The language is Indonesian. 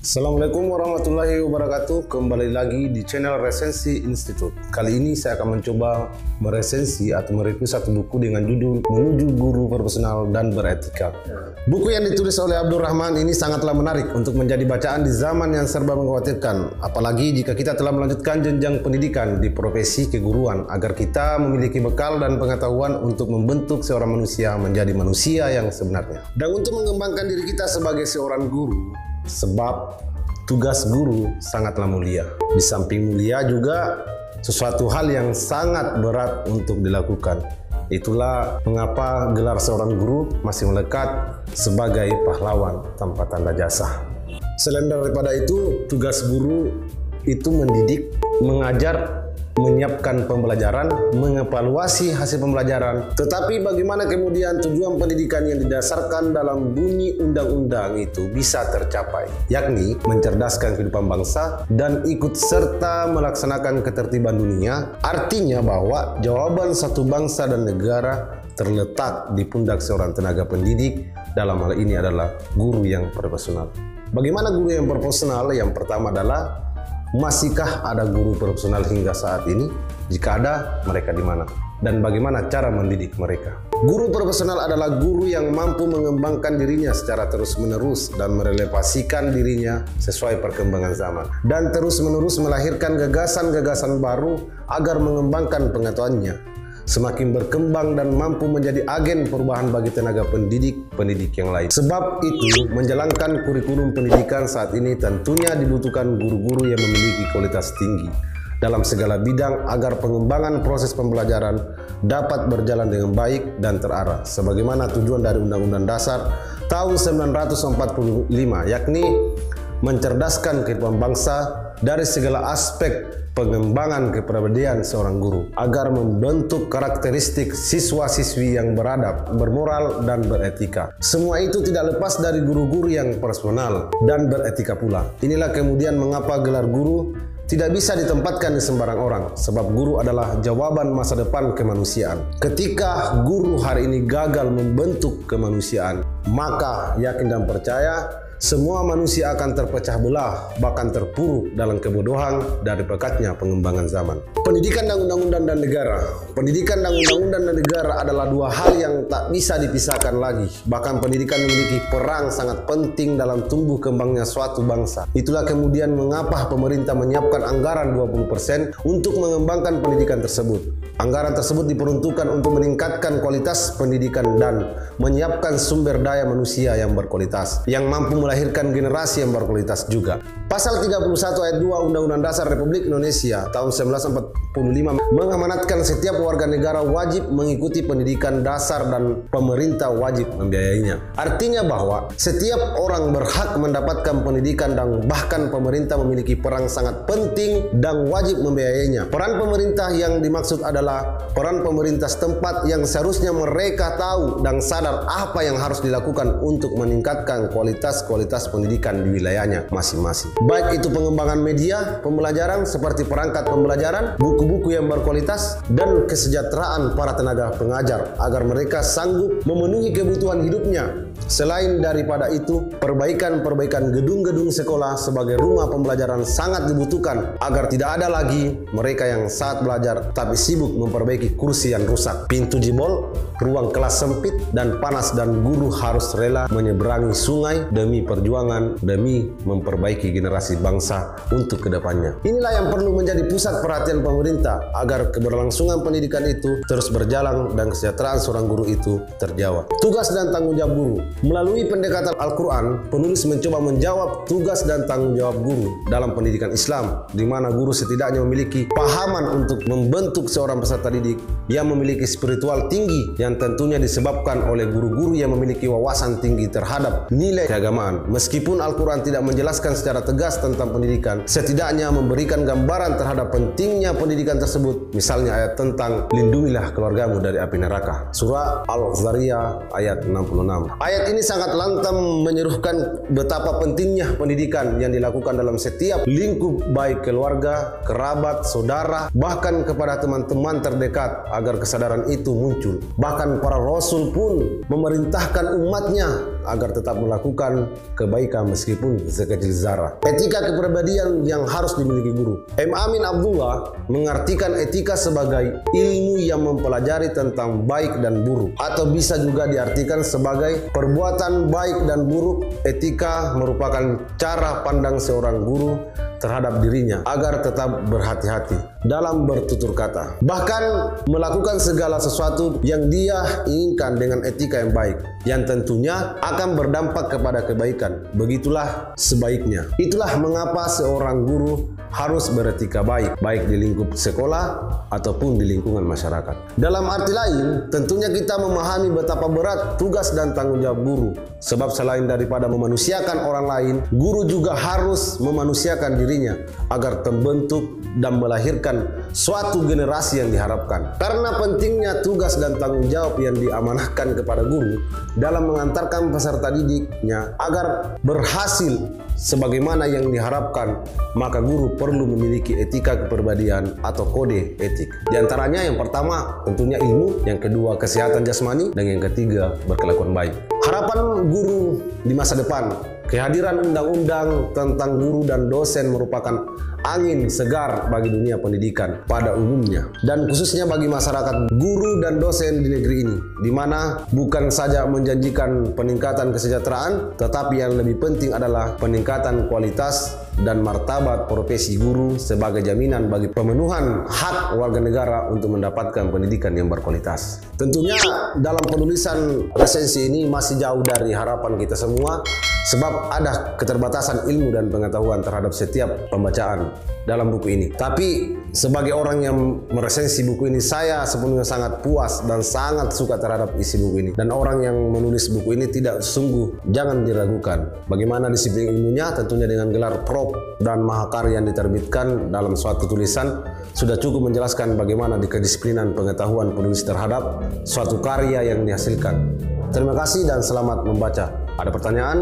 Assalamualaikum warahmatullahi wabarakatuh. Kembali lagi di channel Resensi Institute. Kali ini saya akan mencoba meresensi atau mereview satu buku dengan judul Menuju Guru Profesional dan Beretika. Buku yang ditulis oleh Abdul Rahman ini sangatlah menarik untuk menjadi bacaan di zaman yang serba mengkhawatirkan. Apalagi jika kita telah melanjutkan jenjang pendidikan di profesi keguruan agar kita memiliki bekal dan pengetahuan untuk membentuk seorang manusia menjadi manusia yang sebenarnya. Dan untuk mengembangkan diri kita sebagai seorang guru, sebab tugas guru sangatlah mulia. Di samping mulia juga sesuatu hal yang sangat berat untuk dilakukan. Itulah mengapa gelar seorang guru masih melekat sebagai pahlawan tanpa tanda jasa. Selain daripada itu, tugas guru itu mendidik, mengajar, menyiapkan pembelajaran, mengevaluasi hasil pembelajaran. Tetapi bagaimana kemudian tujuan pendidikan yang didasarkan dalam bunyi undang-undang itu bisa tercapai, yakni mencerdaskan kehidupan bangsa dan ikut serta melaksanakan ketertiban dunia. Artinya bahwa jawaban satu bangsa dan negara terletak di pundak seorang tenaga pendidik dalam hal ini adalah guru yang profesional. Bagaimana guru yang profesional? Yang pertama adalah Masihkah ada guru profesional hingga saat ini? Jika ada, mereka di mana? Dan bagaimana cara mendidik mereka? Guru profesional adalah guru yang mampu mengembangkan dirinya secara terus-menerus dan merelevasikan dirinya sesuai perkembangan zaman. Dan terus-menerus melahirkan gagasan-gagasan baru agar mengembangkan pengetahuannya semakin berkembang dan mampu menjadi agen perubahan bagi tenaga pendidik-pendidik yang lain. Sebab itu, menjalankan kurikulum pendidikan saat ini tentunya dibutuhkan guru-guru yang memiliki kualitas tinggi dalam segala bidang agar pengembangan proses pembelajaran dapat berjalan dengan baik dan terarah sebagaimana tujuan dari Undang-Undang Dasar tahun 1945 yakni mencerdaskan kehidupan bangsa dari segala aspek pengembangan kepribadian seorang guru agar membentuk karakteristik siswa-siswi yang beradab, bermoral, dan beretika. Semua itu tidak lepas dari guru-guru yang personal dan beretika pula. Inilah kemudian mengapa gelar guru tidak bisa ditempatkan di sembarang orang sebab guru adalah jawaban masa depan kemanusiaan. Ketika guru hari ini gagal membentuk kemanusiaan, maka yakin dan percaya semua manusia akan terpecah belah, bahkan terpuruk dalam kebodohan dari pekatnya pengembangan zaman. Pendidikan dan undang-undang dan negara. Pendidikan dan undang-undang dan negara adalah dua hal yang tak bisa dipisahkan lagi. Bahkan pendidikan memiliki peran sangat penting dalam tumbuh kembangnya suatu bangsa. Itulah kemudian mengapa pemerintah menyiapkan anggaran 20% untuk mengembangkan pendidikan tersebut. Anggaran tersebut diperuntukkan untuk meningkatkan kualitas pendidikan dan menyiapkan sumber daya manusia yang berkualitas, yang mampu melahirkan generasi yang berkualitas juga. Pasal 31 ayat 2 Undang-Undang Dasar Republik Indonesia tahun 1945 mengamanatkan setiap warga negara wajib mengikuti pendidikan dasar dan pemerintah wajib membiayainya. Artinya bahwa setiap orang berhak mendapatkan pendidikan dan bahkan pemerintah memiliki peran sangat penting dan wajib membiayainya. Peran pemerintah yang dimaksud adalah peran pemerintah setempat yang seharusnya mereka tahu dan sadar apa yang harus dilakukan untuk meningkatkan kualitas-kualitas kualitas pendidikan di wilayahnya masing-masing. Baik itu pengembangan media, pembelajaran seperti perangkat pembelajaran, buku-buku yang berkualitas, dan kesejahteraan para tenaga pengajar agar mereka sanggup memenuhi kebutuhan hidupnya. Selain daripada itu, perbaikan-perbaikan gedung-gedung sekolah sebagai rumah pembelajaran sangat dibutuhkan agar tidak ada lagi mereka yang saat belajar tapi sibuk memperbaiki kursi yang rusak, pintu jebol, ruang kelas sempit dan panas dan guru harus rela menyeberangi sungai demi perjuangan demi memperbaiki generasi bangsa untuk ke depannya. Inilah yang perlu menjadi pusat perhatian pemerintah agar keberlangsungan pendidikan itu terus berjalan dan kesejahteraan seorang guru itu terjawab. Tugas dan tanggung jawab guru. Melalui pendekatan Al-Quran, penulis mencoba menjawab tugas dan tanggung jawab guru dalam pendidikan Islam, di mana guru setidaknya memiliki pahaman untuk membentuk seorang peserta didik yang memiliki spiritual tinggi yang tentunya disebabkan oleh guru-guru yang memiliki wawasan tinggi terhadap nilai keagamaan Meskipun Al-Quran tidak menjelaskan secara tegas tentang pendidikan, setidaknya memberikan gambaran terhadap pentingnya pendidikan tersebut. Misalnya ayat tentang lindungilah keluargamu dari api neraka. Surah Al-Zariyah ayat 66. Ayat ini sangat lantang menyeruhkan betapa pentingnya pendidikan yang dilakukan dalam setiap lingkup baik keluarga, kerabat, saudara, bahkan kepada teman-teman terdekat agar kesadaran itu muncul. Bahkan para rasul pun memerintahkan umatnya agar tetap melakukan kebaikan meskipun sekecil zarah. Etika kepribadian yang harus dimiliki guru. M. Amin Abdullah mengartikan etika sebagai ilmu yang mempelajari tentang baik dan buruk atau bisa juga diartikan sebagai perbuatan baik dan buruk. Etika merupakan cara pandang seorang guru terhadap dirinya agar tetap berhati-hati dalam bertutur kata. Bahkan melakukan segala sesuatu yang dia inginkan dengan etika yang baik yang tentunya akan berdampak kepada kebaikan. Begitulah sebaiknya. Itulah mengapa seorang guru harus beretika baik, baik di lingkup sekolah ataupun di lingkungan masyarakat. Dalam arti lain, tentunya kita memahami betapa berat tugas dan tanggung jawab guru. Sebab selain daripada memanusiakan orang lain, guru juga harus memanusiakan dirinya agar terbentuk dan melahirkan suatu generasi yang diharapkan. Karena pentingnya tugas dan tanggung jawab yang diamanahkan kepada guru dalam mengantarkan peserta didiknya agar berhasil sebagaimana yang diharapkan, maka guru perlu memiliki etika kepribadian atau kode etik. Di antaranya yang pertama tentunya ilmu, yang kedua kesehatan jasmani, dan yang ketiga berkelakuan baik. Harapan guru di masa depan Kehadiran undang-undang tentang guru dan dosen merupakan angin segar bagi dunia pendidikan pada umumnya dan khususnya bagi masyarakat guru dan dosen di negeri ini di mana bukan saja menjanjikan peningkatan kesejahteraan tetapi yang lebih penting adalah peningkatan kualitas dan martabat profesi guru sebagai jaminan bagi pemenuhan hak warga negara untuk mendapatkan pendidikan yang berkualitas. Tentunya dalam penulisan resensi ini masih jauh dari harapan kita semua sebab ada keterbatasan ilmu dan pengetahuan terhadap setiap pembacaan dalam buku ini. Tapi sebagai orang yang meresensi buku ini, saya sepenuhnya sangat puas dan sangat suka terhadap isi buku ini. Dan orang yang menulis buku ini tidak sungguh, jangan diragukan. Bagaimana disiplin ilmunya? Tentunya dengan gelar prop dan mahakarya yang diterbitkan dalam suatu tulisan sudah cukup menjelaskan bagaimana di kedisiplinan pengetahuan penulis terhadap suatu karya yang dihasilkan. Terima kasih dan selamat membaca. Ada pertanyaan?